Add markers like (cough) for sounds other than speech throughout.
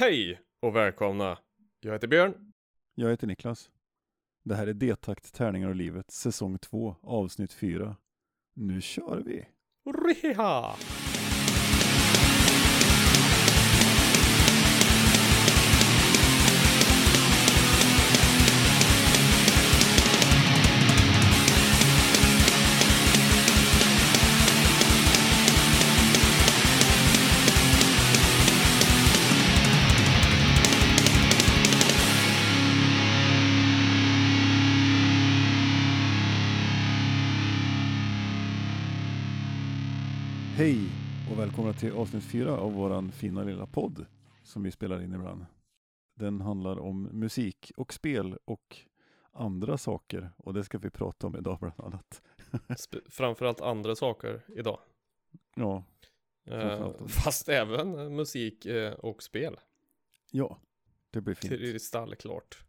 Hej och välkomna! Jag heter Björn. Jag heter Niklas. Det här är D-takt Tärningar och livet, säsong 2, avsnitt 4. Nu kör vi! Riha! Hej och välkomna till avsnitt 4 av våran fina lilla podd som vi spelar in ibland. Den handlar om musik och spel och andra saker och det ska vi prata om idag bland annat. (laughs) Framförallt andra saker idag. Ja, Eh, fast även musik eh, och spel. ja, det blir fint. Kristallklart.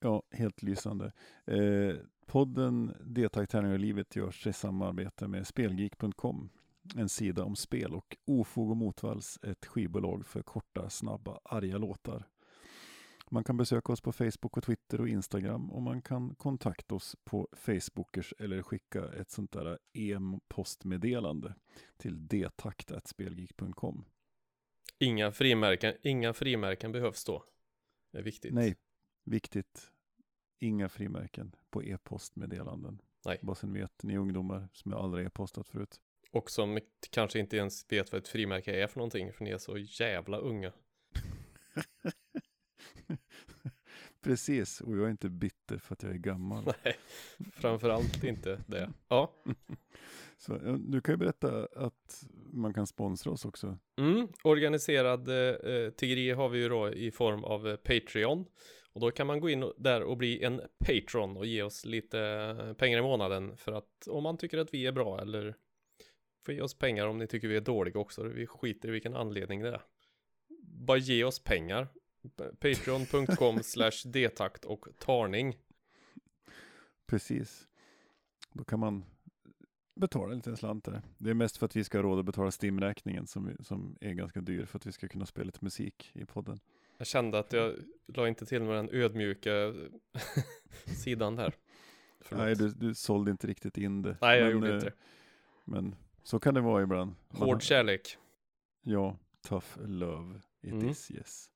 Ja, helt lysande. Eh, podden D-takt och livet görs i samarbete med Spelgeek.com. En sida om spel och Ofog och Motvalls, ett skivbolag för korta, snabba, arga låtar. Man kan besöka oss på Facebook och Twitter och Instagram och man kan kontakta oss på Facebookers eller skicka ett sånt där e-postmeddelande till dtakt.spelgeek.com. Inga frimärken, inga frimärken behövs då. Det är viktigt. Nej, viktigt. Inga frimärken på e-postmeddelanden. Nej. Bara så ni vet, ni ungdomar som jag aldrig e-postat förut. Och som kanske inte ens vet vad ett frimärke är för någonting, för ni är så jävla unga. (laughs) Precis, och jag är inte bitter för att jag är gammal. (laughs) Nej, framförallt inte det. Ja, (laughs) Så, du kan ju berätta att man kan sponsra oss också. mm, organiserad eh, tiggeri har vi ju då i form av eh, Patreon. Och då kan man gå in där och bli en patron och ge oss lite eh, pengar i månaden för att om man tycker att vi är bra eller får ge oss pengar om ni tycker vi är dåliga också. Vi skiter i vilken anledning det är. Bara ge oss pengar. Patreon.com (laughs) slash detakt och tarning. Precis. Då kan man betala en liten slant där. Det är mest för att vi ska ha råd att betala Stimräkningen som, som är ganska dyr för att vi ska kunna spela lite musik i podden. Jag kände att jag la inte till med den ödmjuka (laughs) sidan där. Förlåt. Nej, du, du sålde inte riktigt in det. Nej, jag Men, gjorde eh, inte det. Men så kan det vara ibland. Man Hård kärlek. Ja, tough love it Mm. is yes.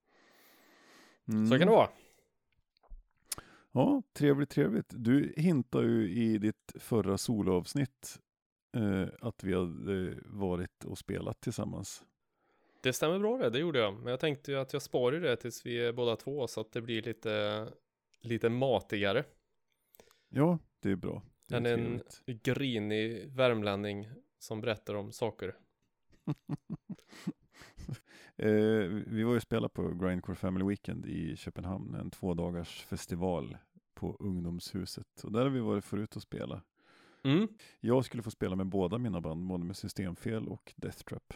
Så Mm. kan det vara. Ja, trevligt, trevligt. Du hintar ju i ditt förra soloavsnitt eh, att vi hade varit och spelat tillsammans. Det stämmer bra det, det gjorde jag. Men jag tänkte ju att jag sparar det tills vi är båda två så att det blir lite, lite matigare. Ja, det är bra. Det är Än en trevligt. grinig värmlänning som berättar om saker. (laughs) Eh, vi var ju och spelade på Grindcore Family Weekend i Köpenhamn, en två dagars festival på ungdomshuset. Och där har vi varit förut och spela. Mm. Jag skulle få spela med båda mina band, både med Systemfel och Death Trap.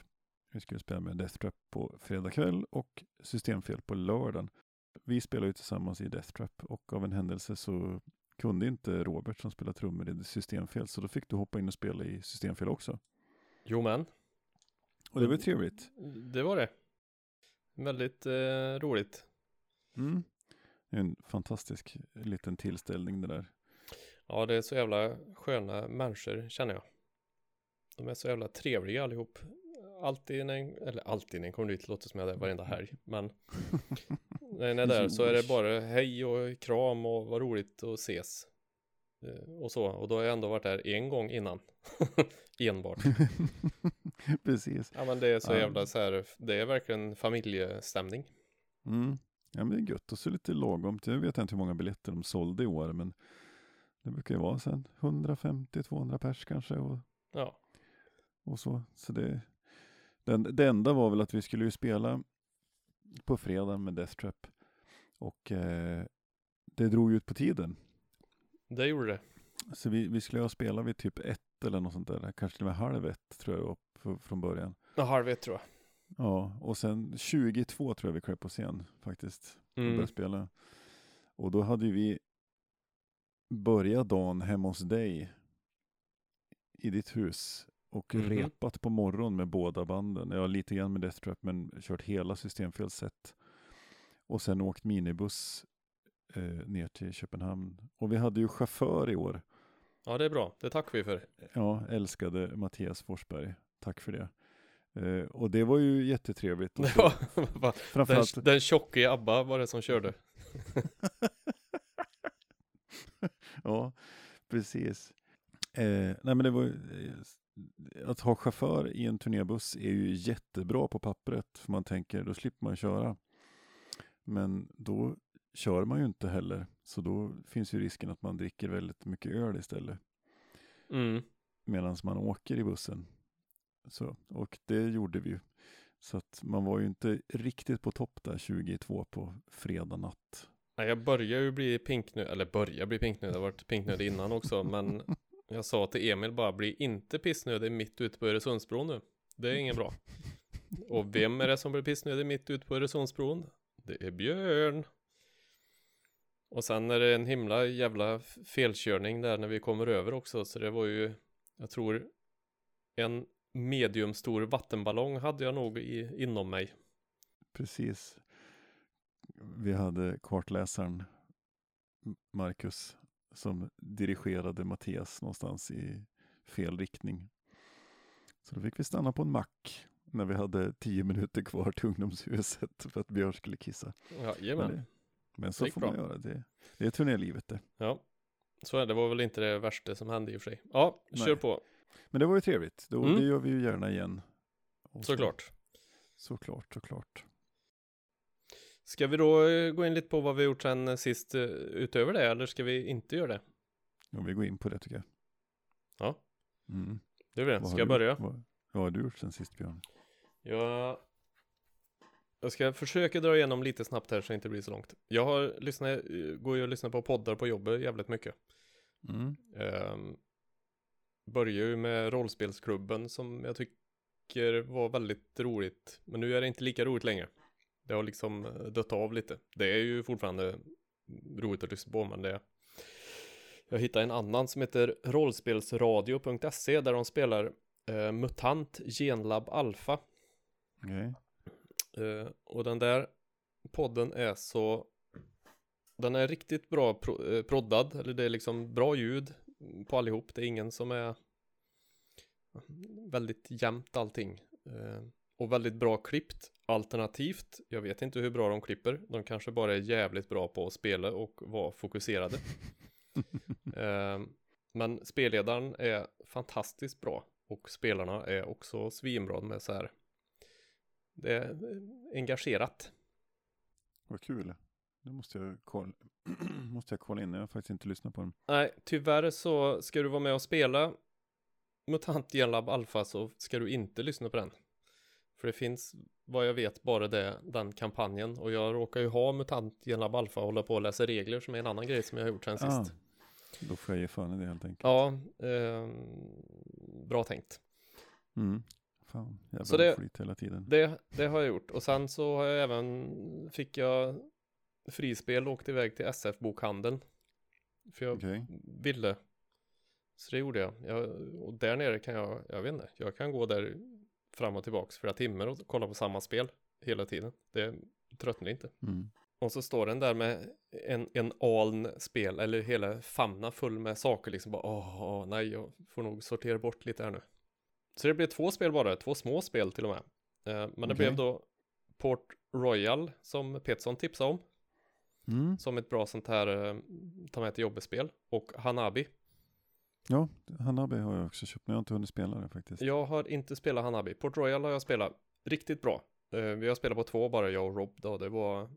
Vi skulle spela med Death Trap på fredag kväll och Systemfel på lördagen. Vi spelade ju tillsammans i Death Trap och av en händelse så kunde inte Robert som spelar trummor i Systemfel, så då fick du hoppa in och spela i Systemfel också. Jo men, Och det var trevligt. det var det. Väldigt eh, roligt. Mm. En fantastisk liten tillställning det där. Ja, det är så jävla sköna människor känner jag. De är så jävla trevliga allihop. Alltid när, eller alltid när en kommer dit, låter som jag är där varenda helg. Men (laughs) när en är där så är det bara hej och kram och vad roligt att ses. Eh, Och så, och då har jag ändå varit där en gång innan. (laughs) Enbart. (laughs) Precis. Ja men det är så jävla så här, det är verkligen familjestämning. Mm. Ja men det är gött och så lite lagom. Jag vet inte hur många biljetter de sålde i år men det brukar ju vara sen 150-200 pers kanske och, Ja, och så. så det, den, det enda var väl att vi skulle ju spela på fredag med Death Trap och eh, det drog ut på tiden. det gjorde det. Så vi, vi skulle ha spelat vid typ ett eller något sånt där, kanske till och med halv ett tror jag var från början. Ja, halv ett tror jag. Ja, och sen 22 tror jag vi klev på scen faktiskt. och Mm. började spela. Och då hade vi börjat dagen hemma hos dig i ditt hus och Mhm. repat på morgon med båda banden. Ja, lite grann med Death Trap men kört hela systemfelsset. och sen åkt minibuss eh, ner till Köpenhamn. Och vi hade ju chaufför i år. Ja, det är bra. Det tackar vi för. Ja, älskade Mattias Forsberg. Tack för det. Eh, och det var ju jättetrevligt. (laughs) Ja, (laughs) va? den, framförallt, den tjocke ABBA var det som körde. (laughs) ja, precis. Eh, nej men det var ju- eh, att ha chaufför i en turnébuss är ju jättebra på pappret. För man tänker, då slipper man köra. Men då kör man ju inte heller. Så då finns ju risken att man dricker väldigt mycket öl istället. Mm. medan man åker i bussen. Så, och det gjorde vi ju. Så att man var ju inte riktigt på topp där 22 på fredag natt. Nej, jag börjar ju bli pinknödig, eller börjar bli pinknödig, jag har varit pinknödig innan också, men (laughs) jag sa till Emil bara, bli inte pissnödig mitt ute på Öresundsbron nu. Det är inget bra. (laughs) Och vem är det som blir pissnödig mitt ute på Öresundsbron? Det är Björn. Och sen är det en himla jävla felkörning där när vi kommer över också, så det var ju, jag tror, en mediumstor vattenballong hade jag nog i, inom mig. Precis. Vi hade kartläsaren Marcus som dirigerade Mattias någonstans i fel riktning. Så då fick vi stanna på en mack när vi hade tio minuter kvar till ungdomshuset för att Björn skulle kissa. Ja, Men, det, men så får bra. man göra. Det, det är turnélivet det. Ja, så är det. Var väl inte det värsta som hände i och för sig. Ja, Nej. kör på. Men det var ju trevligt. Då, Mm. Det gör vi ju gärna igen. Och så- Såklart. Såklart, såklart. Ska vi då eh, gå in lite på vad vi gjort sen eh, sist eh, utöver det, eller ska vi inte göra det? Om vi går in på det tycker jag. Ja. Mm. Det är det. Vad Ska jag börja? Vad, vad har du gjort sen sist Björn? Jag... Jag ska försöka dra igenom lite snabbt här så det inte blir så långt. Jag har lyssnat, går ju och lyssnar på poddar på jobbet jävligt mycket. Mm. Um, börjar ju med rollspelsklubben som jag tycker var väldigt roligt. Men nu är det inte lika roligt längre. Det har liksom eh, dött av lite. Det är ju fortfarande roligt att lyssna på men det Jag hittade en annan som heter rollspelsradio.se där de spelar eh, MUTANT Genlab Alpha. Okej. Eh, och den där podden är så Den är riktigt bra pro, eh, proddad Eller det är liksom bra ljud På allihop Det är ingen som är Väldigt jämnt allting eh, Och väldigt bra klippt Alternativt Jag vet inte hur bra de klipper De kanske bara är jävligt bra på att spela och vara fokuserade (laughs) eh, Men spelledaren är fantastiskt bra Och spelarna är också svinbra med så här det är engagerat. Vad kul. Nu måste jag kolla, (clears throat) måste jag kolla in. Jag har faktiskt inte lyssnat på den. Nej, tyvärr så ska du vara med och spela MUTANT Genlab Alpha så ska du inte lyssna på den. För det finns, vad jag vet, bara det, den kampanjen. Och jag råkar ju ha MUTANT Genlab Alpha och hålla på och läsa regler som är en annan grej som jag har gjort sen Ah, sist. då får jag ge fan i det helt enkelt. Ja, eh, bra tänkt. Mm. Fan, jävla Så det- skit hela tiden. Det, det har jag gjort. Och sen så har jag även, fick jag frispel och åkte iväg till SF-bokhandeln. För jag Okej. ville. Så det gjorde jag. jag. Och där nere kan jag, jag vet inte, jag kan gå där fram och tillbaks flera timmar och kolla på samma spel hela tiden. Det tröttnar inte. Mm. Och så står den där med en, en aln spel, eller hela famna full med saker liksom bara åh, åh nej, jag får nog sortera bort lite här nu. Så det blev två spel bara, två små spel till och med. Eh, men det blev då Port Royal som Petson tipsade om, Mm. som ett bra sånt här eh, ta med till jobbespel. Och Hanabi. Ja, Hanabi har jag också köpt, men jag har inte hunnit spela det faktiskt. Jag har inte spelat Hanabi. Port Royal har jag spelat riktigt bra. Eh, vi har spelat på två bara, jag och Rob då. Det var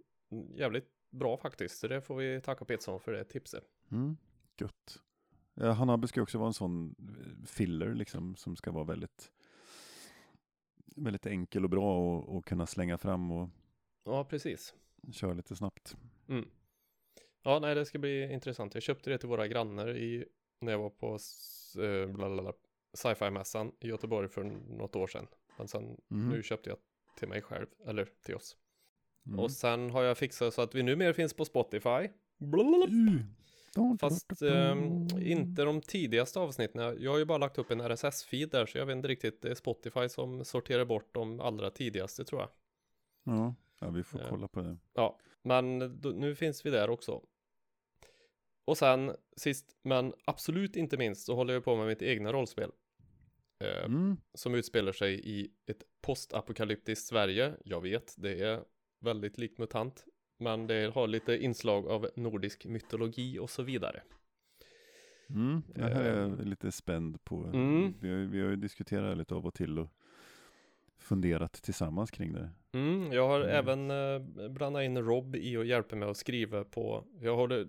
jävligt bra faktiskt. Så det får vi tacka Petson för det tipset. Mm. Gött. Hanabi ska också vara en sån filler liksom, som ska vara väldigt, väldigt enkel och bra och, och kunna slänga fram och Ja, precis. köra lite snabbt. Mm. Ja, nej, det ska bli intressant. Jag köpte det till våra grannar i, när jag var på eh, blablabla, sci-fi-mässan i Göteborg för något år sedan. Men sen, Mm. nu köpte jag till mig själv, eller till oss. Mm. Och sen har jag fixat så att vi numera finns på Spotify. Mm. Fast ehm, inte de tidigaste avsnitten. Jag- har ju bara lagt upp en RSS-feed där, så jag vet inte riktigt. Det är Spotify som sorterar bort de allra tidigaste tror jag. Ja, Ja, vi får Ja. kolla på det. Ja, men då, nu finns vi där också. Och sen sist men absolut inte minst så håller jag på med mitt egna rollspel. Eh, Mm. Som utspelar sig i ett postapokalyptiskt Sverige. Jag vet, det är väldigt likt MUTANT. Men det har lite inslag av nordisk mytologi och så vidare. Mm. Det här är Eh, jag lite spänd på. mm. Vi, har, vi har ju diskuterat lite av och till och funderat tillsammans kring det. Mm, jag har Mm. även eh, blandat in Rob i och hjälper mig att skriva på. Jag håller,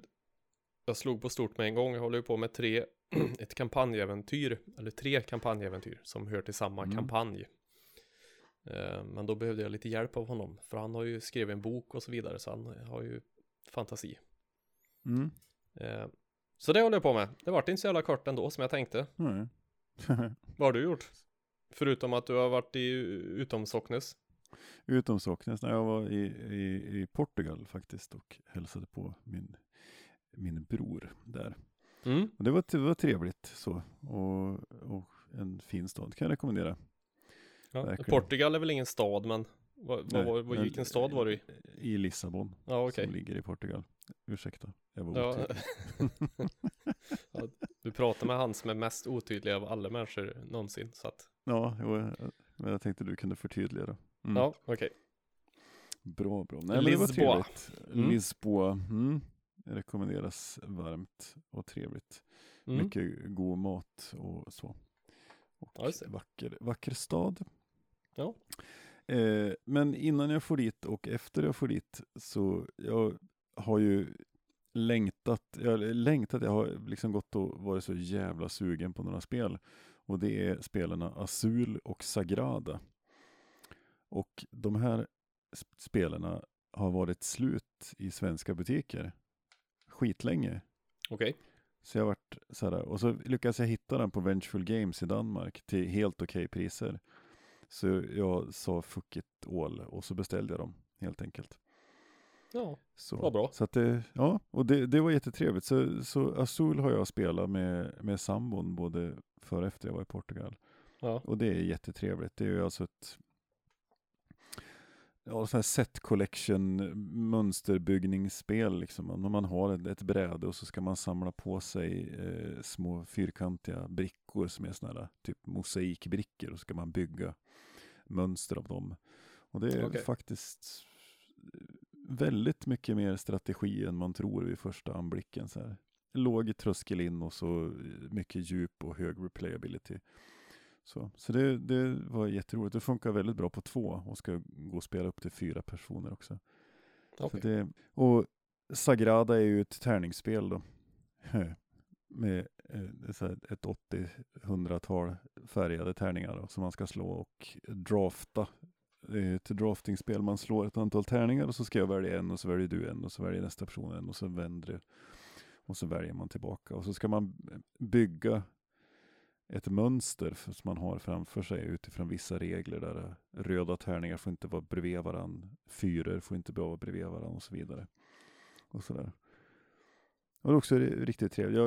jag slog på stort med en gång. Jag håller ju på med tre, (clears throat) ett kampanjäventyr, eller tre kampanjäventyr som hör till samma Mm. kampanj. Eh, men då behövde jag lite hjälp av honom, för han har ju skrivit en bok och så vidare, så han har ju fantasi. Mm. Eh, så det håller jag på med. Det vart inte så jävla kort ändå som jag tänkte. Nej. (laughs) Vad har du gjort? Förutom att du har varit i utom Socknes. Utom Socknes, när jag var i, i, i Portugal faktiskt och hälsade på min, min bror där. Mm. Och det, var, det var trevligt så. Och, och en fin stad kan jag rekommendera. Ja. Portugal är väl ingen stad, men vad, vad, vad, men- vilken stad var du i? I Lissabon, Ja, okej. som ligger i Portugal. Ursäkta, jag var Ja. otydlig. (laughs) ja, du pratar med han som är mest otydlig av alla människor någonsin, så att Ja, jo, men jag tänkte du kunde förtydliga då. Mm. ja, okej. Bra, bra. Nej, det Lisboa. trevligt. Mm. Lisboa, mm. Rekommenderas varmt och trevligt. Mm. Mycket god mat och så. Och Ja, vacker, vacker stad. Ja. Eh, men innan jag får dit och efter jag får dit så jag har ju längtat, jag längtat, jag har liksom gått och varit så jävla sugen på några spel. Och det är spelarna Azul och Sagrada. Och de här sp- spelarna har varit slut i svenska butiker skitlänge. Okej. Så jag har varit så här, och så lyckades jag hitta den på Vengeful Games i Danmark till helt okej priser. Så jag sa fuck it all och så beställde jag dem helt enkelt. Ja, Så, Vad bra. Så att det, ja, och det, det var jättetrevligt. Så, så Azul har jag spelat med, med sambon både före och efter jag var i Portugal. ja, Och det är jättetrevligt. Det är ju alltså ett ja, sån här set collection mönsterbyggningsspel. Liksom. När man har ett, ett bräde och så ska man samla på sig eh, små fyrkantiga brickor som är såna här typ mosaikbrickor och så ska man bygga mönster av dem. Och det är Okej. faktiskt väldigt mycket mer strategi än man tror vid första anblicken. Så här. Låg tröskel in och så mycket djup och hög replayability. Så, så det, det var jätteroligt. Det funkar väldigt bra på två och ska gå och spela upp till fyra personer också. Så det, och Sagrada är ju ett tärningsspel då. (laughs) Med eh, ett 80-100-tal färgade tärningar då, som man ska slå och drafta. Det är ett draftingspel. Man slår ett antal tärningar och så ska jag välja en och så väljer du en och så väljer nästa person en och så vänder det. Och så väljer man tillbaka och så ska man bygga ett mönster som man har framför sig utifrån vissa regler där eh, röda tärningar får inte vara bredvid varandra, fyror får inte vara bredvid varandra och så vidare. Och sådär. Och det är också riktigt trevligt. Jag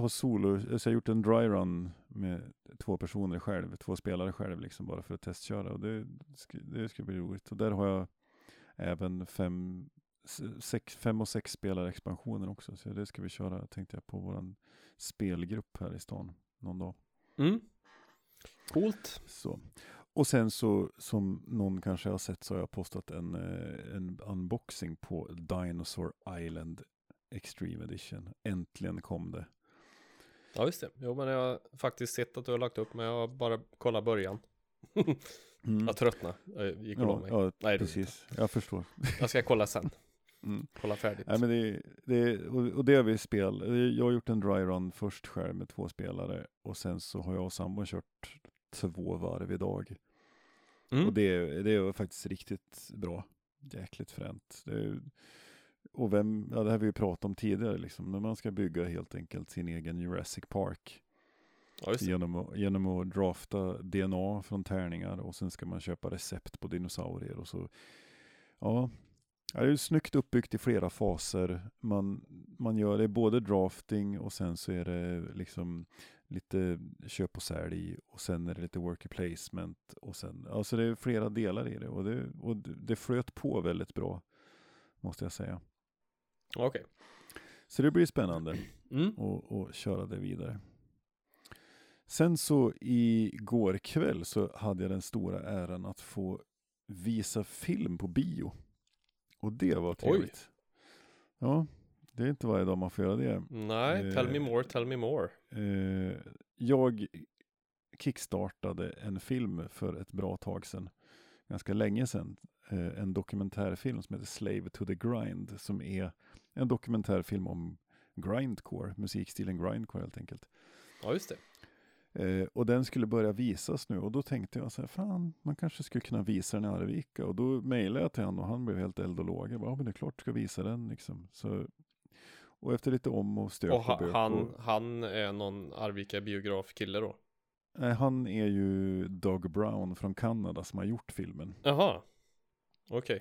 har solo, alltså jag har gjort en dry run med två personer själv, två spelare själv liksom bara för att testköra och det, ska, det ska bli roligt. Och där har jag även fem, sex, fem och sex spelare expansionen också. Så det ska vi köra tänkte jag på våran spelgrupp här i stan någon dag. Mm. Coolt. Så. Och sen så, som någon kanske har sett, så har jag postat en, eh, en unboxing på Dinosaur Island Extreme Edition. Äntligen kom det. Ja, just det. Jo, men jag har faktiskt sett att du har lagt upp, men jag har bara kollat början. (laughs) Mm. Jag tröttnade. Jag gick och Ja, mig. ja Nej, precis. Jag förstår. Jag ska kolla sen. Mm. Kolla färdigt. Nej, men det, det, och, det har vi spel. Jag har gjort en dry run först själv med två spelare och sen så har jag och sambon kört två varv idag. Mm. Och det, det är faktiskt riktigt bra. Jäkligt fränt. Det och vem, ja det här har vi ju pratat om tidigare liksom, när man ska bygga helt enkelt sin egen Jurassic Park. Ja. Genom att, genom att drafta DNA från tärningar och sen ska man köpa recept på dinosaurier och så. Ja, Ja, det är snyggt uppbyggt i flera faser. Man, man gör det både drafting och sen så är det liksom lite köp och sälj och sen är det lite worker placement och sen, alltså det är flera delar i det och det, och det flöt på väldigt bra, måste jag säga. Okej. Okay. Så det blir spännande (clears throat) mm. att köra det vidare. Sen så igår kväll så hade jag den stora äran att få visa film på bio. Och det var trevligt. Oj. Ja, det är inte varje dag man får göra det. Nej, eh, tell me more, tell me more. Eh, jag kickstartade en film för ett bra tag sedan, ganska länge sedan, eh, en dokumentärfilm som heter Slave to the Grind, som är en dokumentärfilm om grindcore, musikstilen grindcore helt enkelt. Ja, just det. Eh, och den skulle börja visas nu och då tänkte jag så här, fan, man kanske skulle kunna visa den i Arvika. Och då mejlade jag till honom och han blev helt eld och låg. Jag bara, ja men det är klart du ska visa den liksom. Så, och efter lite om och stök och, ha, och bök. Han, och, han är någon Arvika biografkille då? Nej, han är ju Doug Brown från Kanada som har gjort filmen. Jaha, okej. Okay.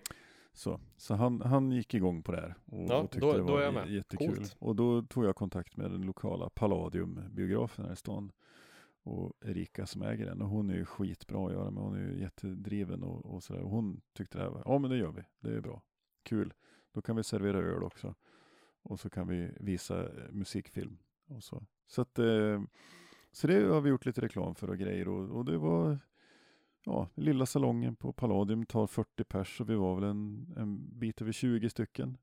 Så, så han, han gick igång på det här och, ja, och tyckte då, det var jättekul. Coolt. Och då tog jag kontakt med den lokala Palladium-biografen här i stan och Erika som äger den och hon är ju skitbra att göra med. Hon är ju jättedriven och, och sådär. Och hon tyckte det här var, ja men det gör vi, det är bra, kul. Då kan vi servera öl också. Och så kan vi visa eh, musikfilm och så. Så att, eh, så det har vi gjort lite reklam för och grejer och, och det var, ja, lilla salongen på Palladium tar 40 pers och vi var väl en, en bit över 20 stycken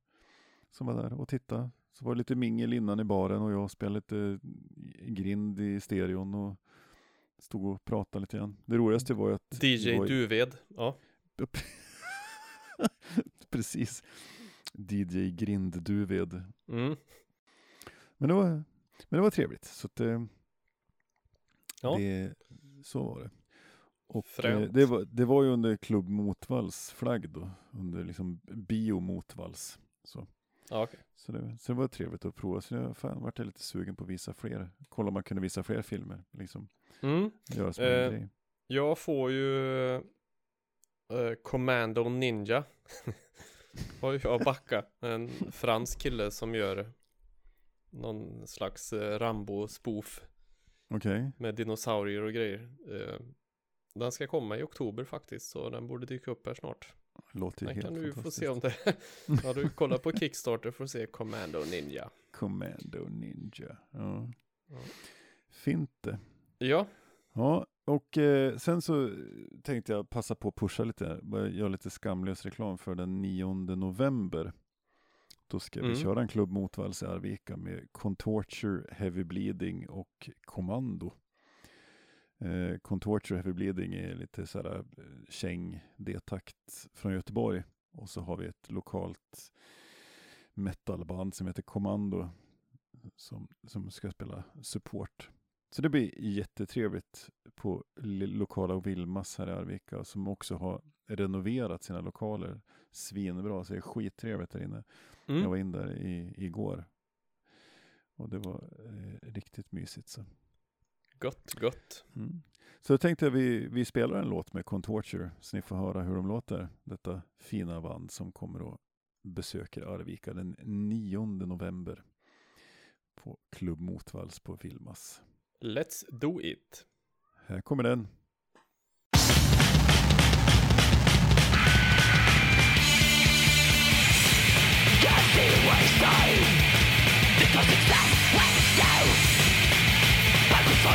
som var där och tittade. Så var det lite mingel innan i baren och jag spelade lite grind i stereon och stod och pratade lite grann. Det roligaste var ju att DJ var. Duved, ja. (laughs) Precis. DJ Grind Duved. Mm. Men, det var, men det var trevligt. Så att, eh, ja. det, så var det. Och eh, det, var, det var ju under Klubb Motvalls flagg då. Under liksom Bio Motvalls. Så. Okay. så, det, så det var trevligt att prova. Så jag fan, vart jag lite sugen på att visa fler. Kolla om man kunde visa fler filmer. Liksom. Mm. Göra eh. Jag får ju eh, Commando Ninja. (laughs) har jag backa. En fransk kille som gör någon slags eh, Rambo-spoof. Okay. Med dinosaurier och grejer. Eh, den ska komma i oktober faktiskt, så den borde dyka upp här snart. Låter ju helt kan du få se om det. (laughs) ja, du kollar på Kickstarter för att se Commando Ninja. Commando Ninja, ja. ja. Fint det. Ja. Ja, och eh, sen så tänkte jag passa på att pusha lite, göra lite skamlös reklam för den 9 november. Då ska mm. vi köra en klubb motvalls i Arvika med Contorture, Heavy Bleeding och Kommando. Eh, Contorture Heavy Bleeding är lite sådär eh, käng D-takt från Göteborg. Och så har vi ett lokalt metalband som heter Kommando som, som ska spela support. Så det blir jättetrevligt på lokala Vilmas här i Arvika som också har renoverat sina lokaler svinbra. Så det är skittrevligt där inne. Mm. Jag var in där i, igår och det var eh, riktigt mysigt. Så. Gott, gott. Mm. Så jag tänkte att vi, vi spelar en låt med Contorture så ni får höra hur de låter. Detta fina band som kommer och besöker Arvika den 9 november på Klubb Motvalls på Vilmas. Let's do it. Här kommer den. Because it's that way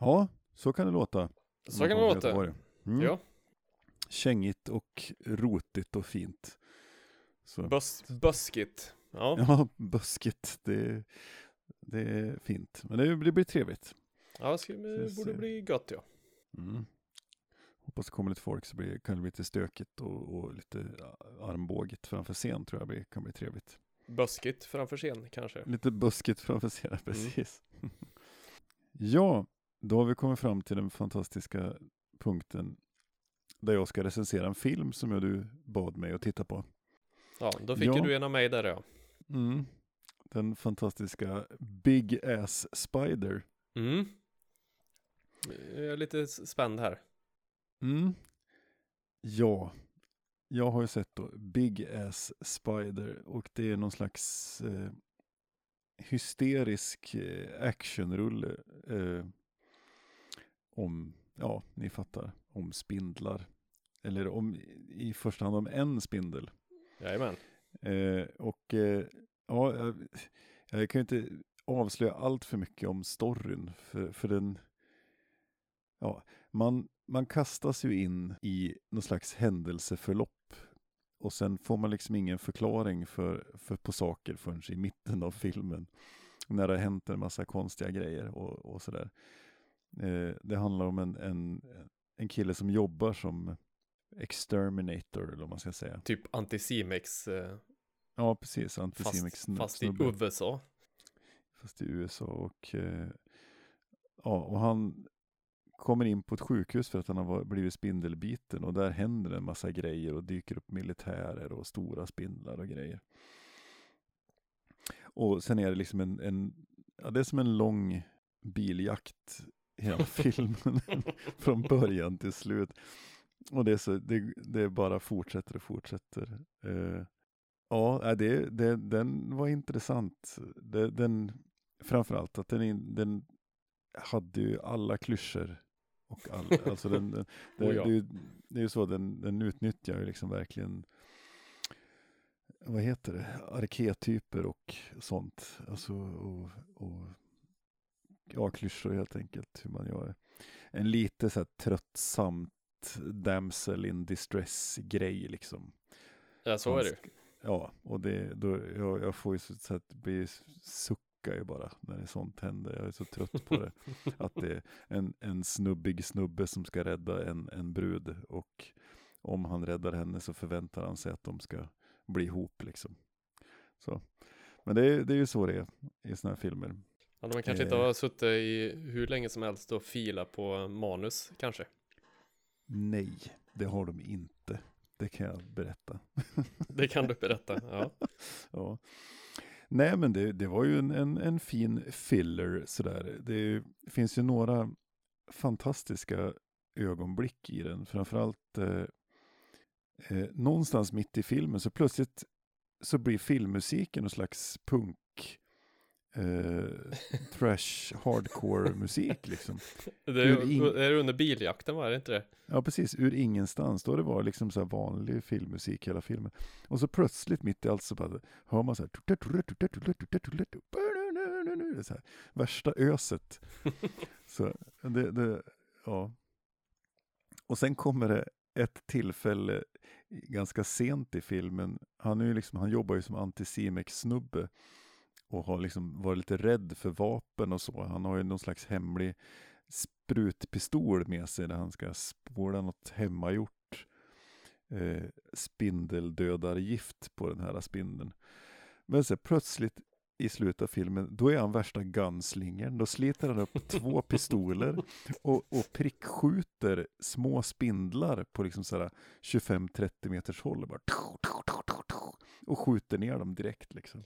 Ja, så kan det låta. Så kan det låta. Mm. Ja. Kängigt och rotigt och fint. Så. Bus buskigt. Ja. Ja, (laughs) buskigt. Det, det är fint. Men det, det blir trevligt. Ja, det ska, det borde bli gött ja. Mm. Hoppas det kommer lite folk så blir, kan det bli lite stökigt och, och lite armbågigt framför scen tror jag blir, kan bli trevligt. Buskigt framför scen kanske. Lite buskigt framför scen, (laughs) precis. Mm. (laughs) ja, då har vi kommit fram till den fantastiska punkten där jag ska recensera en film som jag du bad mig att titta på. Ja, då fick ja. du en av mig där ja. Mm. Den fantastiska Big Ass Spider. Mm. Jag är lite spänd här. Mm. Ja, jag har ju sett då Big Ass Spider och det är någon slags eh, hysterisk eh, actionrulle eh, om, ja, ni fattar, om spindlar. Eller om, i första hand om en spindel. Jajamän. Eh, och eh, ja, jag, jag kan ju inte avslöja allt för mycket om storyn, för, för den, ja, man, man kastas ju in i någon slags händelseförlopp och sen får man liksom ingen förklaring för, för på saker förrän i mitten av filmen. När det har hänt en massa konstiga grejer och, och sådär. Eh, det handlar om en, en, en kille som jobbar som exterminator, eller vad man ska säga. Typ Anticimex. Eh, ja, precis. Anticimex fast, fast i USA. Fast i USA och eh, ja, och han kommer in på ett sjukhus för att han har blivit spindelbiten och där händer en massa grejer och dyker upp militärer och stora spindlar och grejer. Och sen är det liksom en, en ja, det är som en lång biljakt hela (laughs) filmen (laughs) från början till slut. Och det, så, det, det bara fortsätter och fortsätter. Uh, ja, det, det, den var intressant. Det, den, framförallt att den, den hade ju alla klyschor. Och all, alltså den, den, (laughs) det, oh ja. det, det, är ju så, den, den utnyttjar ju liksom verkligen vad heter det, arketyper och sånt. Alltså, och, och ja, klyschor helt enkelt, hur man gör. En lite så här damsel in distress grej liksom. Ja, så är det Ja, och det, då, jag, jag får ju så att bli sucka ju bara när det sånt händer. Jag är så trött på det. (laughs) att det är en, en snubbig snubbe som ska rädda en, en brud och om han räddar henne så förväntar han sig att de ska bli ihop liksom. Så. Men det, är, det är ju så det är i sådana här filmer. Ja, de kanske inte har suttit i hur länge som helst och fila på manus kanske. Nej, det har de inte. Det kan jag berätta. (laughs) Det kan du berätta, ja. (laughs) ja. Nej, men det, det var ju en, en, en fin filler sådär. Det finns ju några fantastiska ögonblick i den. Framförallt eh, eh, någonstans mitt i filmen så plötsligt så blir filmmusiken någon slags punk eh, trash hardcore musik liksom. Det är, in... är det under biljakten var det inte det? Ja precis, ur ingenstans. Då det var liksom så här vanlig filmmusik hela filmen. Och så plötsligt mitt i allt så bara hör man så här, så här värsta öset. så det, det, ja. Och sen kommer det ett tillfälle ganska sent i filmen. Han, är ju liksom, han jobbar ju som antisimex-snubbe och har liksom varit lite rädd för vapen och så. Han har ju någon slags hemlig sprutpistol med sig där han ska spola något hemmagjort eh, spindeldödargift på den här spindeln. Men så plötsligt i slutet av filmen, då är han värsta gunslingern. Då sliter han upp två (laughs) pistoler och, och prickskjuter små spindlar på liksom 25-30 meters håll. Bara, och skjuter ner dem direkt liksom.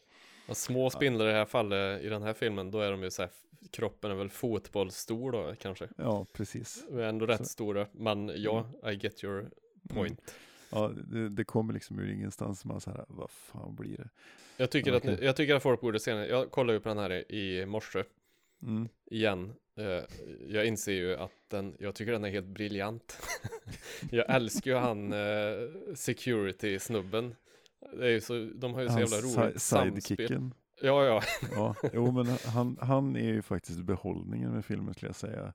Och små spindlar i det här fallet, i den här filmen, då är de ju så här, kroppen är väl fotbollsstor då kanske. Ja, precis. Är ändå rätt så. stora, men ja, mm. I get your point. Mm. Ja, det, det, kommer liksom ur ingenstans, man så här, vad fan blir det? Jag tycker, att, jag tycker att folk borde se den, jag kollade ju på den här i morse, mm. igen. Uh, jag inser ju att den, jag tycker den är helt briljant. (laughs) jag älskar ju han uh, security-snubben. Det är ju så, de har ju så jävla roligt samspel. Ja, ja. Ja, jo men han, han är ju faktiskt behållningen med filmen skulle jag säga.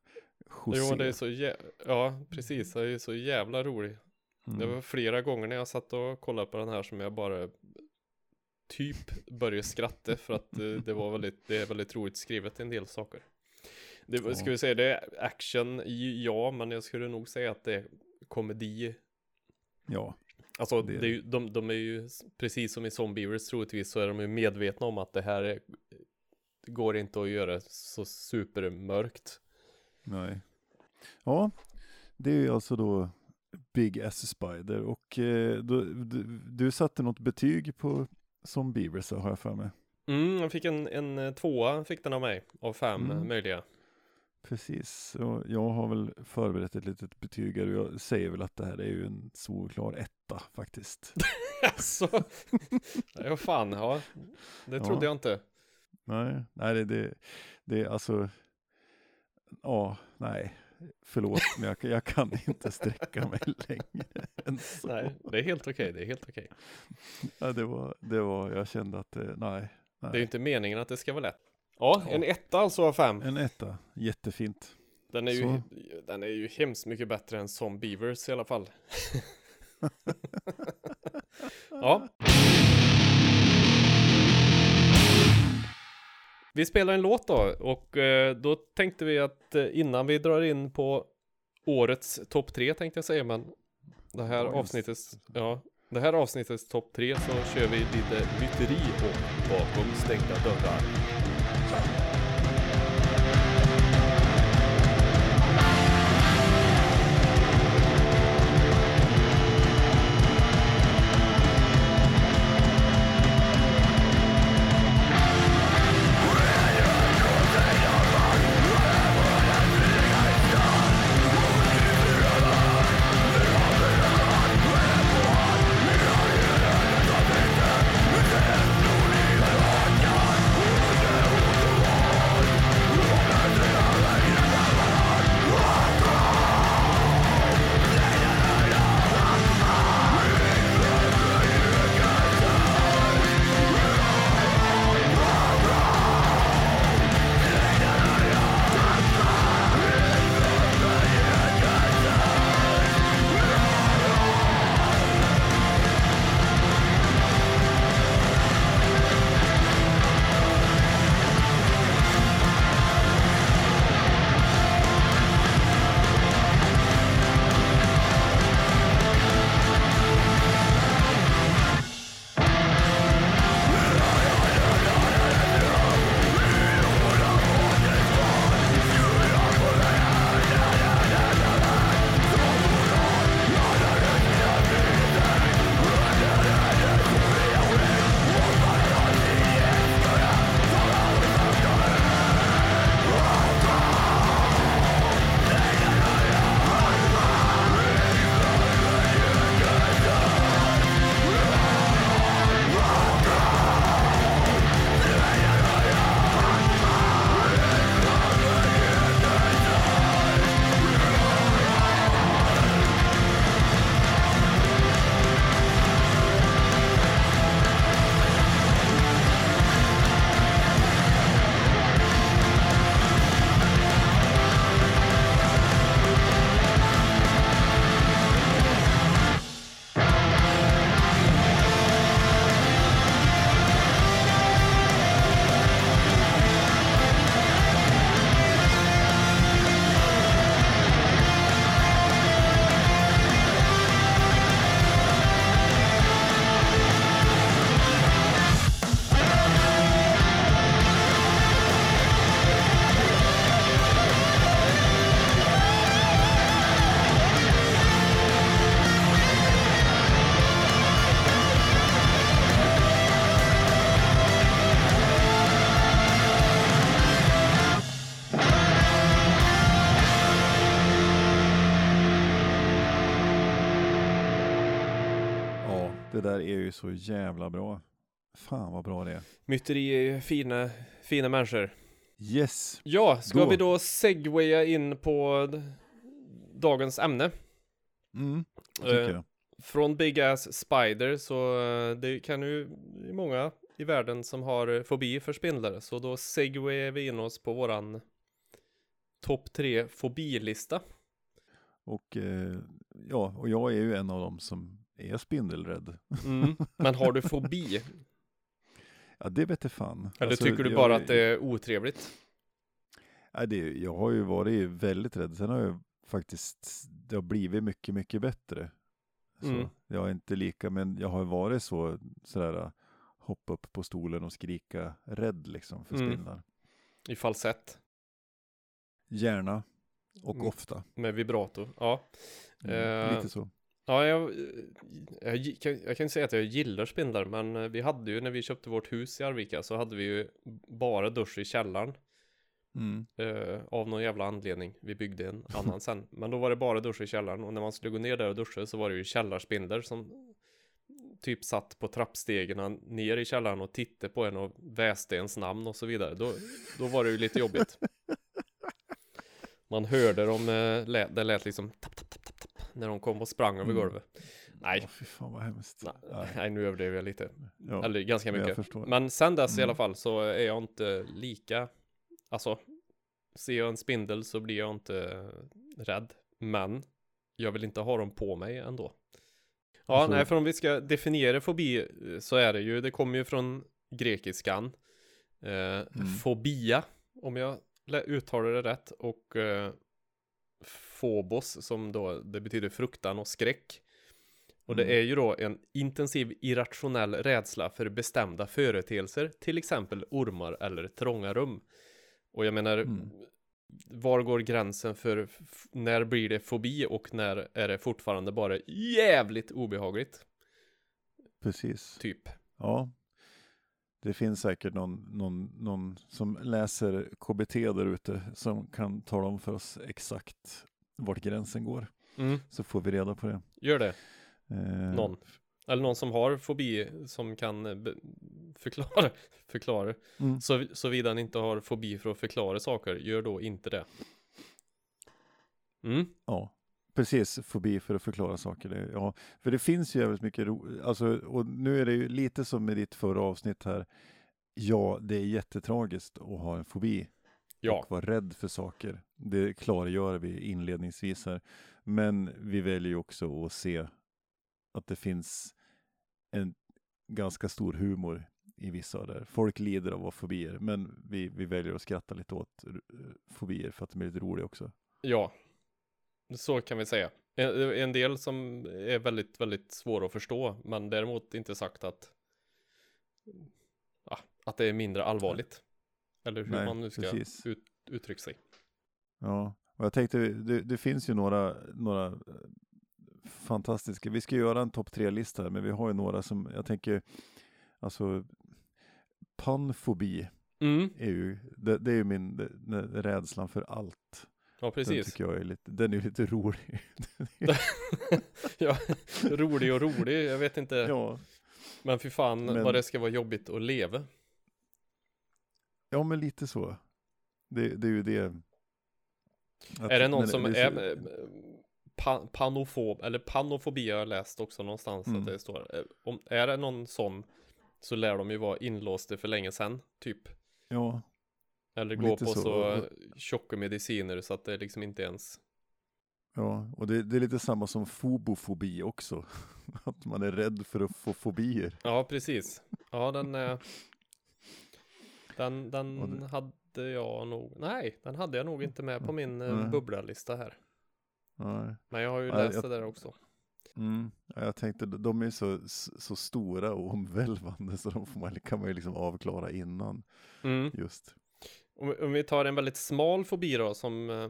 José. Jo, det är så jä... Ja, precis. Det är så jävla rolig. Mm. Det var flera gånger när jag satt och kollade på den här som jag bara typ började skratta för att eh, det var väldigt, det är väldigt roligt skrivet en del saker. Det Ja. vi säga det är action, ja, men jag skulle nog säga att det är komedi. Ja, Alltså, Det- det är ju, de, de är ju, s- precis som i Zombievers troligtvis, så är de ju medvetna om att det här är, det går inte att göra så supermörkt. nej. Ja, det är ju alltså då Big Ass Spider och eh, då, du, du satte något betyg på som Beavers har jag för mig. Mm, jag fick en, en eh, tvåa, fick den av mig, av fem Mm. möjliga. Precis, och jag har väl förberett ett litet betyg och jag säger väl att det här är ju en solklar etta faktiskt. (laughs) Alltså, ja fan, ja. Det Ja. trodde jag inte. nej, nej det, det, det är alltså, ja, nej, förlåt, men jag, jag kan (laughs) inte sträcka mig längre (laughs) än så. Nej, det är helt okej, det är helt okej. Ja, det, var, det var, jag kände att det, nej, Det är ju nej. inte meningen att det ska vara lätt. Ja, Ja. en etta alltså av fem. En etta, jättefint. Den är, ju, Så. den är ju hemskt mycket bättre än som Beavers i alla fall. (laughs) ja. Vi spelar en låt då och eh, då tänkte vi att eh, innan vi drar in på årets topp tre tänkte jag säga men det här Dagens. avsnittets, ja, det här avsnittets topp tre så kör vi lite myteri och bakom stängda dörrar. Så jävla bra. Fan vad bra det är. Myteri är ju fina, fina människor. Yes, Ja, ska Då. vi då segwaya in på dagens ämne? mm, Eh, jag. Från Big Ass Spider så eh, det kan ju många i världen som har eh, fobi för spindlar. Så då segwayar vi in oss på våran topp tre fobilista. Och eh, ja, och jag är ju en av dem som är spindelrädd. Mm. Men har du (laughs) fobi? Ja, det vet jag fan. Eller Alltså, tycker du jag- bara att det är otrevligt? Nej, det, jag har ju varit väldigt rädd. Sen har jag faktiskt, det har blivit mycket, mycket bättre. Så Mm. Jag är inte lika, men jag har varit så, sådär, hoppa upp på stolen och skrika rädd liksom för Mm. spindlar. I falsett Gärna och Mm. ofta. med vibrato? Ja. Mm, Eh, Lite så. Ja, jag, jag, jag kan inte säga att jag gillar spindlar, men eh, vi hade ju när vi köpte vårt hus i Arvika så hade vi ju bara dusch i källaren. Mm. Eh, av någon jävla anledning. Vi byggde en annan sen. Men då var det bara dusch i källaren och när man skulle gå ner där och duscha så var det ju källarspindlar som typ satt på trappstegen ner i källaren och tittade på en och väste ens namn och så vidare. Då, då var det ju lite jobbigt. Man hörde dem, eh, lät, det lät liksom tapp, tapp, när de kom och sprang över Mm. golvet. Nej, Åh, fy fan vad hemskt. nej, nej, nu överdrev jag lite. Ja, Eller ganska mycket. Men sen dess i Mm. alla fall så är jag inte lika, alltså, ser jag en spindel så blir jag inte rädd. Men jag vill inte ha dem på mig ändå. Ja, Alltså- nej, för om vi ska definiera fobi så är det ju, det kommer ju från grekiskan. Eh, Mm. Fobia, om jag uttalar det rätt. Och eh, phobos, som då, det betyder fruktan och skräck. Och det Mm. är ju då en intensiv irrationell rädsla för bestämda företeelser, till exempel ormar eller trånga rum. Och jag menar, Mm. var går gränsen för när blir det fobi och när är det fortfarande bara jävligt obehagligt? Precis. Typ. Ja. Det finns säkert någon, någon, någon som läser KBT där ute som kan tala om för oss exakt vart gränsen går. Mm, Så får vi reda på det. gör det. Eh, Någon. Eller någon som har fobi som kan eh, förklara, (laughs) förklara. Mm. Så, såvida han inte har fobi för att förklara saker, gör då inte det. Mm, Ja, precis. Fobi för att förklara saker. Det, ja, för det finns ju jävligt mycket ro, alltså, och nu är det ju lite som med ditt förra avsnitt här. Ja, det är jättetragiskt att ha en fobi ja, och vara rädd för saker. Det klargör vi inledningsvis här. Men vi väljer ju också att se att det finns en ganska stor humor i vissa där. Folk lider av ha fobier, men vi, vi väljer att skratta lite åt fobier för att de är lite roliga också. ja. Så kan vi säga. En, en del som är väldigt, väldigt svår att förstå, men däremot inte sagt att att det är mindre allvarligt. Eller hur Nej, man nu ska ut, uttrycka sig. Ja, och jag tänkte, det, det finns ju några, några eh, fantastiska, vi ska göra en topp tre-lista men vi har ju några som, jag tänker, alltså, panfobi Mm, är ju, det, det är ju min det, rädslan för allt. Ja Den precis. tycker jag är lite, den är lite rolig. (laughs) ja, rolig och rolig, jag vet inte. ja. Men fy fan Men- vad det ska vara jobbigt att leva. ja, men lite så. Det, det är ju det. att är det någon som det är så- eh, pa, panofob, eller panofobi har jag läst också någonstans Mm. att det står. Eh, Om, är det någon sån så lär de ju vara inlåsta för länge sedan, typ. Ja, Eller gå på så. så, tjocka mediciner så att det liksom inte ens ja, och det, det är lite samma som fobofobi också. (laughs) Att man är rädd för att få fobier. Ja, precis. Ja, den eh, Den, den det- hade jag nog Nej, den hade jag nog inte med på min eh, bubblalista här Nej. Men jag har ju läst jag- det där också Mm. Ja, Jag tänkte, de är så, så stora och omvälvande så de får man, kan man ju liksom avklara innan mm. just. Om, om vi tar en väldigt smal fobi då som eh,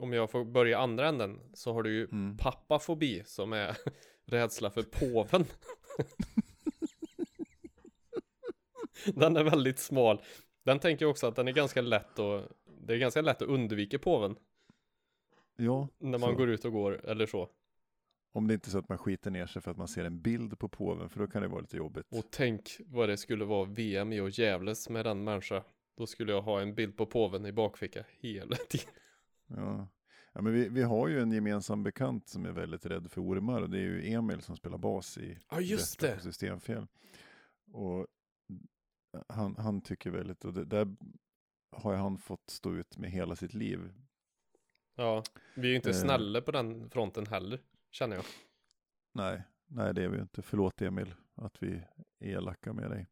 Om jag får börja andra änden Så har du ju Mm. pappafobi som är (laughs) rädsla för påven (laughs) Den är väldigt smal Den tänker jag också att den är ganska lätt att Det är ganska lätt att undvika påven Ja, När man så. går ut och går eller så om det inte är så att man skiter ner sig för att man ser en bild på påven, för då kan det vara lite jobbigt. Och tänk vad det skulle vara VM i och jävles med den människa Då skulle jag ha en bild på påven i bakficka hela (laughs) tiden Ja. Ja, men vi, vi har ju en gemensam bekant som är väldigt rädd för ormar och det är ju Emil som spelar bas i Ja, just det. på Systemfel. Och han, han tycker väldigt, och det där har han fått stå ut med hela sitt liv. Ja, vi är ju inte Eh. snälla på den fronten heller, känner jag. Nej, nej det är vi ju inte. Förlåt Emil att vi är elaka med dig.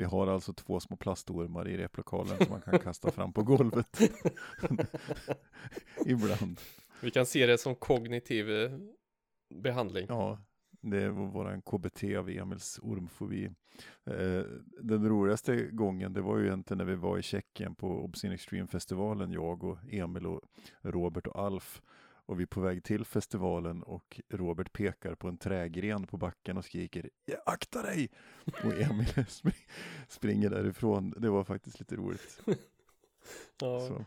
Vi har alltså två små plastormar i replokalen som man kan kasta fram på golvet. (laughs) Ibland. Vi kan se det som kognitiv eh, behandling. Ja, det var våran KBT av Emils ormfobi. Eh, den roligaste gången, det var ju egentligen när vi var i Tjeckien på Obscene Extreme-festivalen, jag och Emil och Robert och Alf. Och vi är på väg till festivalen och Robert pekar på en trägren på backen och skriker "Ja, akta dig! Och Emil (laughs) spring- springer därifrån. Det var faktiskt lite roligt. Ja, Så.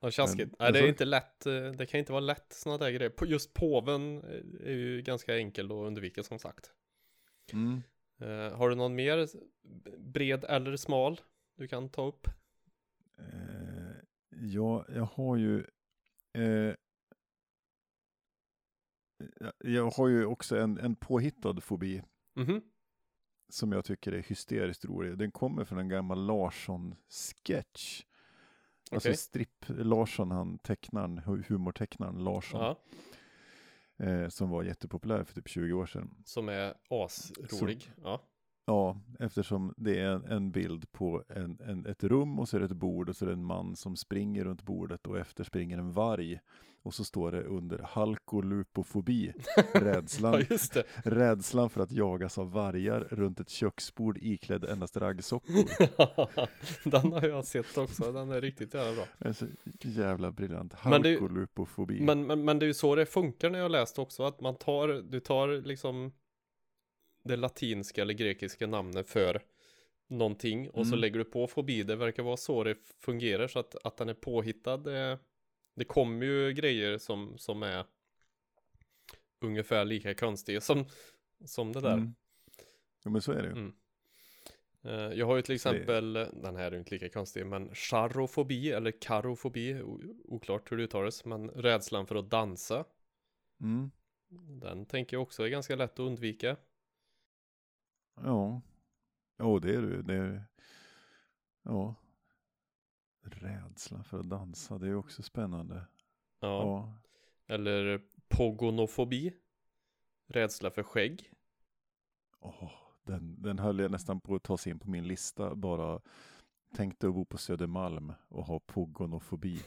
ja tjaskigt. Men- Nej, det är så- inte lätt. eh, Det kan inte vara lätt sådana där grejer. Just påven eh, är ju ganska enkel att undvika som sagt. Mm. Eh, har du någon mer bred eller smal du kan ta upp? Ja, jag har ju eh, jag har ju också en, en påhittad fobi Mhm. som jag tycker är hysteriskt rolig. Den kommer från en gammal Larsson-sketch. Alltså Okej. Stripp Larsson, han tecknaren, hu- humortecknaren Larsson, Ja, eh, som var jättepopulär för typ 20 år sedan. som är asrolig. Ja. Ja, eftersom det är en, bild på en, en, ett rum och så är det ett bord och så är det en man som springer runt bordet och efter springer en varg. Och så står det under halkolupofobi, (laughs) rädslan, ja, rädslan för att jagas av vargar runt ett köksbord iklädd endast raggsockor. (laughs) den har jag sett också. Den är riktigt jävla bra. Det är så jävla briljant. Men det- Halkolupofobi. Men, men, men det är ju så det funkar när jag läst också. Att man tar, du tar liksom det latinska eller grekiska namnet för någonting och så Mm. lägger du på fobi. Det verkar vara så det fungerar. Så att, att den är påhittad. Det, det kommer ju grejer som, som är ungefär lika konstiga som, som det där. Mm. Ja men så är det ju. Mm. Eh, Jag har ju till Så det- exempel, eh, den här är ju inte lika konstig, men charofobi eller karofobi, oklart hur det uttalas, men rädslan för att dansa. Mm. Den tänker jag också är ganska lätt att undvika. Ja. Ja det är ju. Det är... Ja. Rädsla för att dansa, det är också spännande. Ja. Ja. Eller pogonofobi. Rädsla för skägg. Åh, den, den höll jag nästan på att ta sig in på min lista. Bara tänkte att bo på Södermalm och ha pogonofobi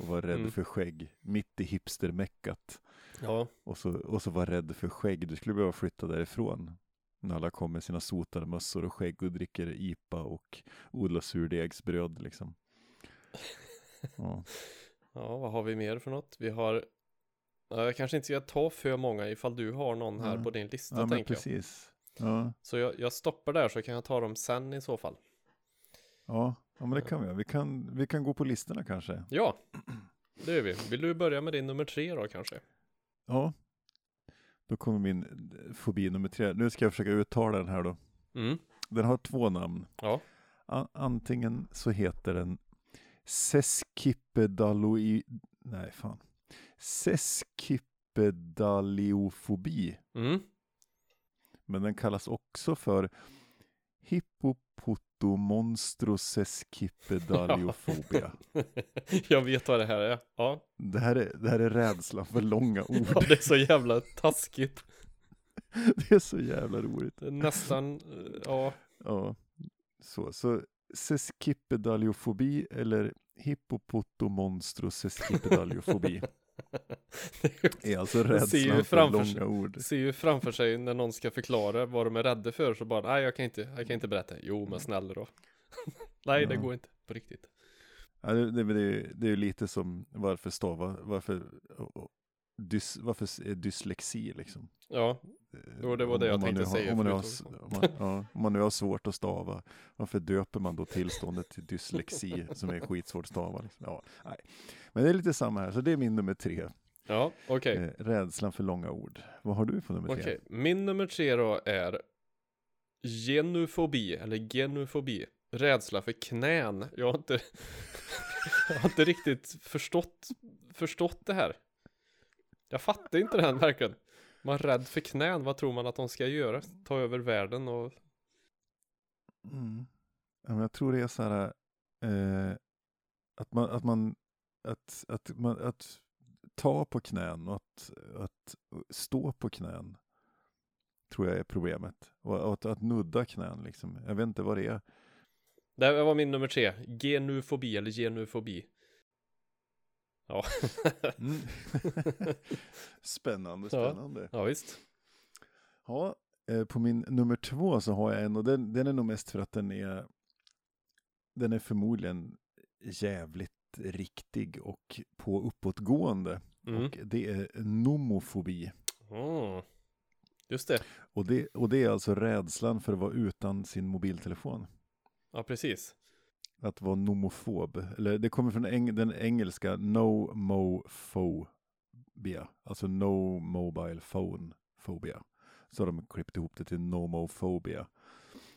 och vara (laughs) rädd Mm. för skägg. Mitt i hipstermeckat. Ja, Och så, och så vara rädd för skägg. Du skulle behöva flytta därifrån. När alla kommer med sina sotade mössor och skägg och dricker IPA och odlar surdegsbröd liksom. Ja. (laughs) ja, vad har vi mer för något? Vi har, ja, jag kanske inte ska ta för många ifall du har någon här Ja. på din lista ja, tänker jag. precis. Ja. Så jag, jag stoppar där så kan jag ta dem sen i så fall. Ja. ja, men det kan vi. Vi kan, vi kan gå på listorna kanske. Ja, det gör vi. Vill du börja med din nummer tre då kanske? Ja. Då kommer min fobi nummer tre. Nu ska jag försöka uttala den här då. Mm, Den har två namn. ja. Antingen så heter den Seskipedaloi... Nej, fan. Seskipedaliofobi. Mm. Men den kallas också för Hippopotomonstroseskipedaliofobia. (laughs) jag vet vad det här är. Ja, det, här är, det här är rädslan för långa (laughs) ord. ja det är så jävla taskigt. (laughs) Det är så jävla roligt. Nästan, ja. Ja, så, så Seskipedaliofobi eller Hippopotomonstroseskipedaliofobi är alltså ser ju rädslan för framför sig- långa ord. ser ju framför sig när någon ska förklara vad de är rädda för så bara, nej jag kan inte, jag kan inte berätta. Jo men snälla då. (laughs) nej det Ja. går inte på riktigt. Ja, det, det, det, är- det är ju lite som varför stava, varför, dys, varför är dyslexi liksom. Ja, Jo, det var det Om- jag tänkte nu har- säga Om man, har, om, man, ja, om man nu har svårt att stava, varför döper man då tillståndet till dyslexi som är skitsvårt att stava? Liksom? Ja, nej. Men det är lite samma här, så det är min nummer tre. ja okej. Eh, rädslan för långa ord. Vad har du på nummer tre? Okej, min nummer tre då är genufobi, eller genufobi. Rädsla för knän. Jag har inte, jag har inte riktigt förstått, förstått det här. Jag fattar inte den verkligen. Man är rädd för knän, vad tror man att de ska göra? Ta över världen och... Mm. ja, jag tror det är så här, eh, att man, att man, att, att man, att ta på knän och att, att stå på knän tror jag är problemet. Och att, att nudda knän liksom. Jag vet inte vad det är. Det var min nummer tre. Genufobi eller genufobi. Ja. Mm. (laughs) spännande, spännande. Ja, visst. Ja, eh, på min nummer två så har jag en och den, den är nog mest för att den är den är förmodligen jävligt riktig och på uppåtgående. Mm. Och det är nomofobi. Mm. Just det. Och det, och det är alltså rädslan för att vara utan sin mobiltelefon. Ja, precis. Att vara nomofob. Eller det kommer från eng, den engelska no mo phobia. Alltså no mobile phone phobia. Så har de klippt ihop det till nomophobia.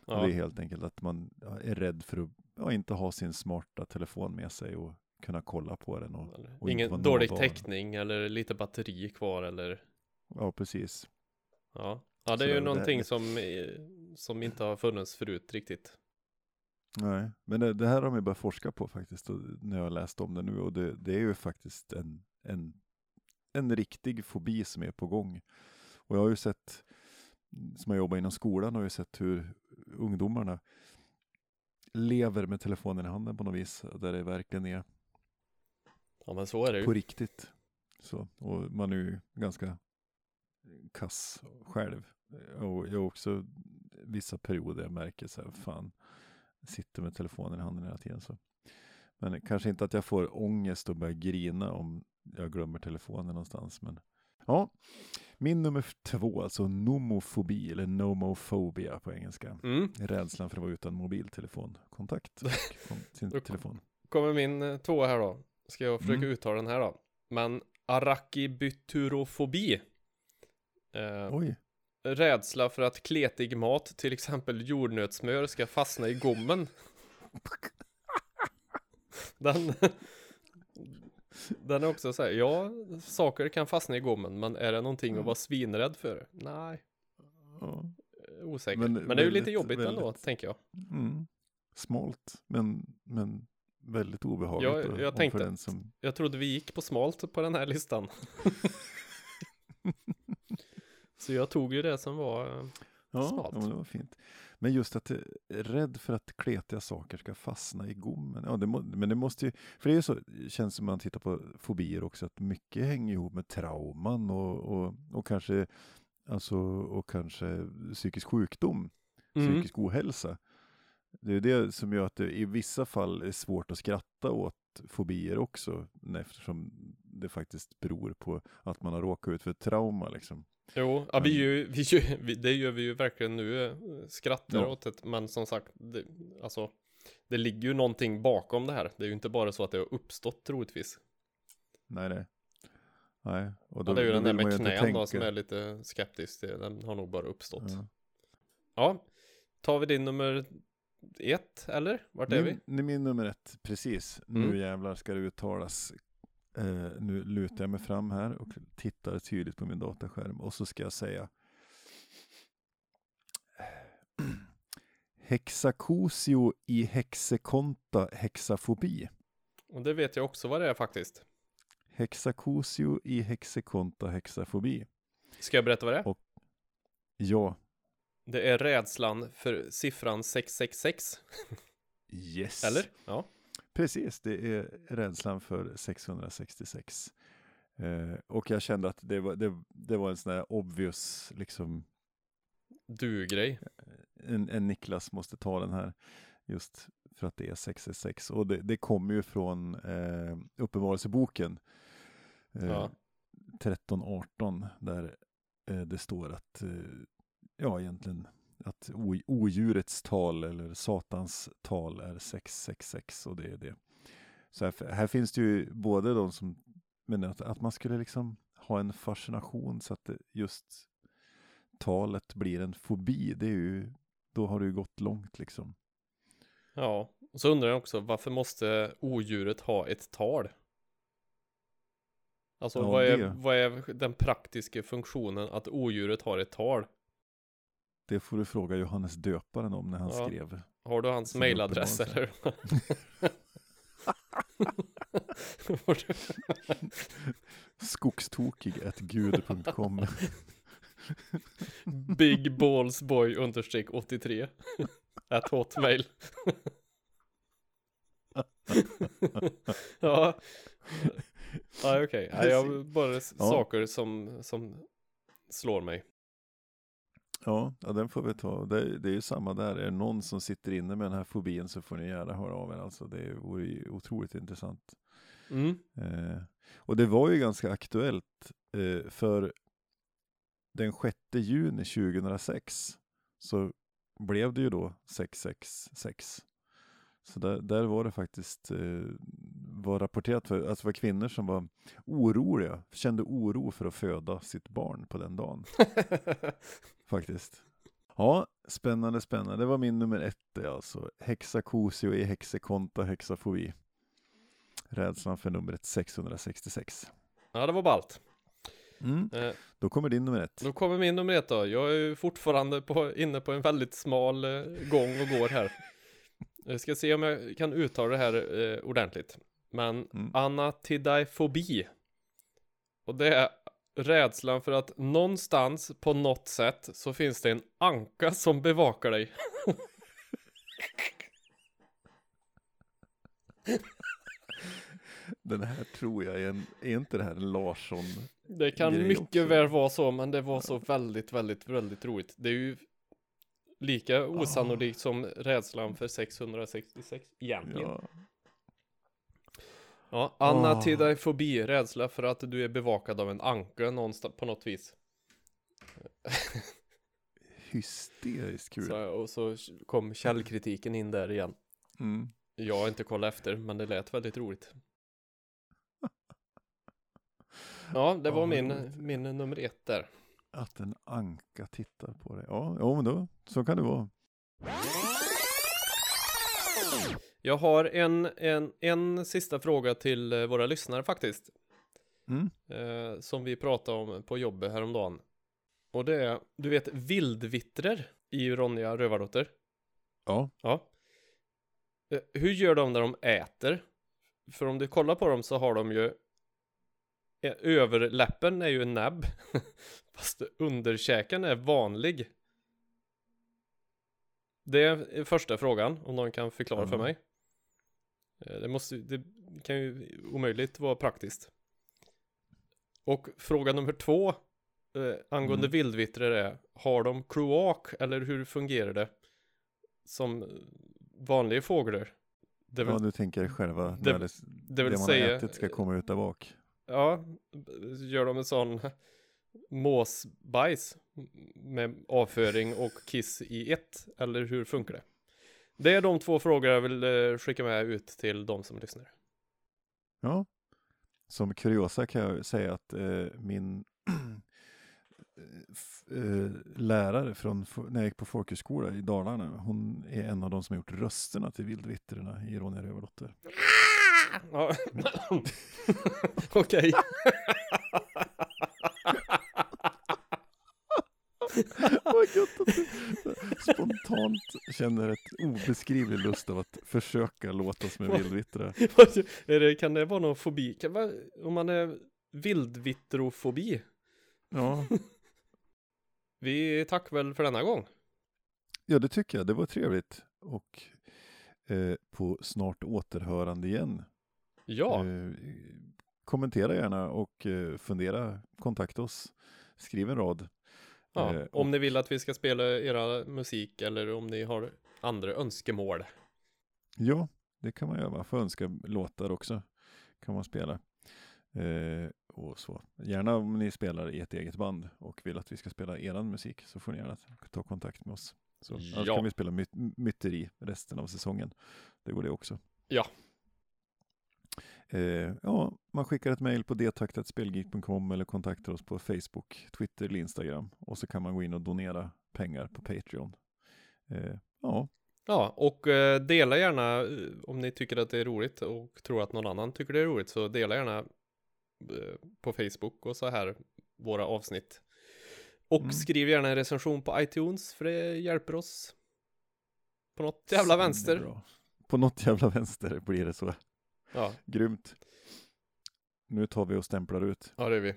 Ja. Det är helt enkelt att man är rädd för att ja, inte ha sin smarta telefon med sig och kunna kolla på den. Och, och Ingen dålig nåbar. täckning eller lite batteri kvar eller ja, precis. Ja, ja det Så är ju det- någonting som, eh, som inte har funnits förut riktigt. Nej, men det, det här har ju börjat forska på faktiskt och, när jag har läst om det nu och det, det är ju faktiskt en, en, en riktig fobi som är på gång. Och jag har ju sett, som jag jobbar inom skolan, har ju sett hur ungdomarna lever med telefonen i handen på något vis, där det verkligen är Ja men så är det på ju. riktigt. Så, och man är ju ganska kass själv. Och jag har också vissa perioder jag märker så här, fan, sitter med telefonen i handen hela tiden. Så. Men kanske inte att jag får ångest och börjar grina om jag glömmer telefonen någonstans. Men ja, min nummer två, alltså nomofobi eller nomofobia på engelska. Mm. Rädslan för att vara utan mobiltelefonkontakt sin telefon. Kommer min eh, tvåa här då. Ska jag försöka Mm. uttala den här då. Men arakibutyrofobi. Eh, Oj, rädsla för att kletig mat, till exempel jordnötssmör, ska fastna i gommen. Den, den är också så här, ja, saker kan fastna i gommen, men är det någonting att vara svinrädd för? Nej, ja. osäker. Men Men, det är ju lite väldigt- jobbigt ändå, väldigt- tänker jag. Mm. Smalt, men, men väldigt obehagligt. Ja, jag och tänkte som, Jag trodde vi gick på smalt på den här listan. (laughs) Så jag tog ju det som var, eh, ja, smalt. ja, men det var fint. Men just att är rädd för att kletiga saker ska fastna i gommen. Ja, det må, men det måste ju, för det är ju så, känns som man tittar på fobier också, att mycket hänger ihop med trauman och, och, och kanske Alltså, och kanske psykisk sjukdom, mm, psykisk ohälsa. Det är det som gör att det i vissa fall är svårt att skratta åt fobier också, eftersom det faktiskt beror på att man har råkat ut för trauma liksom. Jo, ja, vi, ju, (laughs) vi, ju- vi, det gör vi ju verkligen nu, eh, skrattar Ja. åt det, men som sagt, det, alltså, det ligger ju någonting bakom det här. Det är ju inte bara så att det har uppstått troligtvis. Nej, nej. Nej. Och Ja, det är ju då den där med knän då som är lite skeptisk, det, den har nog bara uppstått. Ja. Ja, tar vi din nummer ett, eller? Vart är vi? Min, är min nummer ett, precis. Mm. Nu jävlar ska det uttalas. Eh, nu lutar jag mig fram här och tittar tydligt på min dataskärm och så ska jag säga (clears throat) Hexacosio i hexekonta hexafobi. Och det vet jag också vad det är faktiskt. Hexacosio i hexekonta hexafobi. Ska jag berätta vad det är? Och- Ja, Det är rädslan för siffran 666, yes. eller? Ja. Precis, det är rädslan för 666. Eh, och jag kände att det var, det, det var en sån där obvious, liksom, Du-grej. en, en Niklas måste ta den här. Just för att det är 666. Och det, det kommer ju från eh, Uppenbarelseboken. Eh, Ja. 1318 där eh, det står att, eh, ja egentligen, att odjurets tal eller satans tal är 666 och det är det. Så här, här finns det ju både de som menar att, att man skulle liksom ha en fascination så att just talet blir en fobi. Det är ju, då har det ju gått långt liksom. Ja, och så undrar jag också varför måste odjuret ha ett tal? Alltså Ja, vad, är, det- vad är den praktiska funktionen att odjuret har ett tal? Det får du fråga Johannes döparen om när han Ja. skrev Har du hans mailadress eller? (laughs) Skogstokig.gud.com (laughs) Bigballsboy understreck 83 (laughs) At hotmail. Ja. Ja okej, okay. jag bara saker som, som slår mig Ja, ja, den får vi ta. Det, det är ju samma där. Är det någon som sitter inne med den här fobin så får ni gärna höra av er. Alltså, det vore ju otroligt intressant. mm. Eh, och det var ju ganska aktuellt eh, för den 6 juni 2006 så blev det ju då 666. Så där, där var det faktiskt eh, var rapporterat för, alltså var kvinnor som var oroliga, kände oro för att föda sitt barn på den dagen. (laughs) faktiskt. Ja, spännande, spännande. Det var min nummer ett alltså. Hexakosio i hexekonta hexafobi. Rädslan för numret 666. Ja, det var ballt. Mm. Eh, Då kommer din nummer ett. då kommer min nummer ett då. Jag är ju fortfarande på, inne på en väldigt smal eh, gång och går här. Jag ska se om jag kan uttala det här eh, ordentligt. Men Mm. anatidifobi. Och det är rädslan för att någonstans på något sätt så finns det en anka som bevakar dig. (laughs) Den här tror jag är en, är inte det här en Larsson? Det kan mycket också. väl vara så, men det var så väldigt, väldigt, väldigt roligt. Det är ju lika osannolikt som rädslan för 666 egentligen. Ja. Ja, anatidifobi, rädsla för att du är bevakad av en anka någonstans på något vis. (laughs) Hysteriskt kul. Så, och så kom källkritiken in där igen. Mm. Jag har inte kollat efter, men det lät väldigt roligt. (laughs) Ja, det var Ja, min, min nummer ett där. Att en anka tittar på dig. Ja, ja men då, så kan det vara. Jag har en, en, en sista fråga till eh, våra lyssnare faktiskt. Mm. Eh, som vi pratade om på jobbet häromdagen. Och det är, du vet, vildvittrer i Ronja Rövardotter. Ja, Ja. Eh, hur gör de när de äter? För om du kollar på dem så har de ju Överläppen är ju en näbb (laughs) Fast underkäken är vanlig Det är första frågan om någon kan förklara för Ja. mig Eh, Det måste Det kan ju omöjligt vara praktiskt Och fråga nummer två eh, Angående Mm. vildvittrer är Har de kloak eller hur fungerar det? Som vanliga fåglar det är ja, du tänker själva det- det, det det vill man säga har ätit ska komma ut där bak. Ja, gör de en sån måsbajs med avföring och kiss i ett? Eller hur funkar det? Det är de två frågor jag vill eh, skicka med ut till de som lyssnar. Ja. Som kuriosa kan jag säga att eh, min (clears throat) eh, lärare från när jag gick på folkhögskola i Dalarna, hon är en av de som har gjort rösterna till vildvittrarna i Ronja Rövardotter. Ja. (laughs) Okej. Vad gött att du spontant känner ett obeskrivlig lust av att försöka låta som en. Är det, kan det vara någon fobi? Kan om man är vildvittrofobi? Ja. (laughs) Vi tackar väl för denna gång. ja, det tycker jag. Det var trevligt. Och eh, på snart återhörande igen. Ja, Eh, kommentera gärna och eh, fundera. Kontakta oss. Skriv en rad. ja. eh, om ni vill att vi ska spela era musik eller om ni har andra önskemål. Ja, det kan man göra. Man får önska låtar också. Kan man spela. Eh, och så. Gärna om ni spelar i ett eget band och vill att vi ska spela eran musik så får ni gärna ta kontakt med oss. Så, Annars Ja. kan vi spela my myteri resten av säsongen. Det går det också. Ja. Eh, ja, man skickar ett mejl på detaktatspelgeek.com eller kontaktar oss på Facebook, Twitter eller Instagram. Och så kan man gå in och donera pengar på Patreon. Eh, ja, Ja, och eh, dela gärna eh, om ni tycker att det är roligt och tror att någon annan tycker det är roligt så dela gärna eh, på Facebook och så här våra avsnitt. Och Mm. skriv gärna en recension på iTunes för det hjälper oss. På något jävla vänster. På något jävla vänster blir det så. Ja, Grymt. Nu tar vi och stämplar ut. ja det är vi.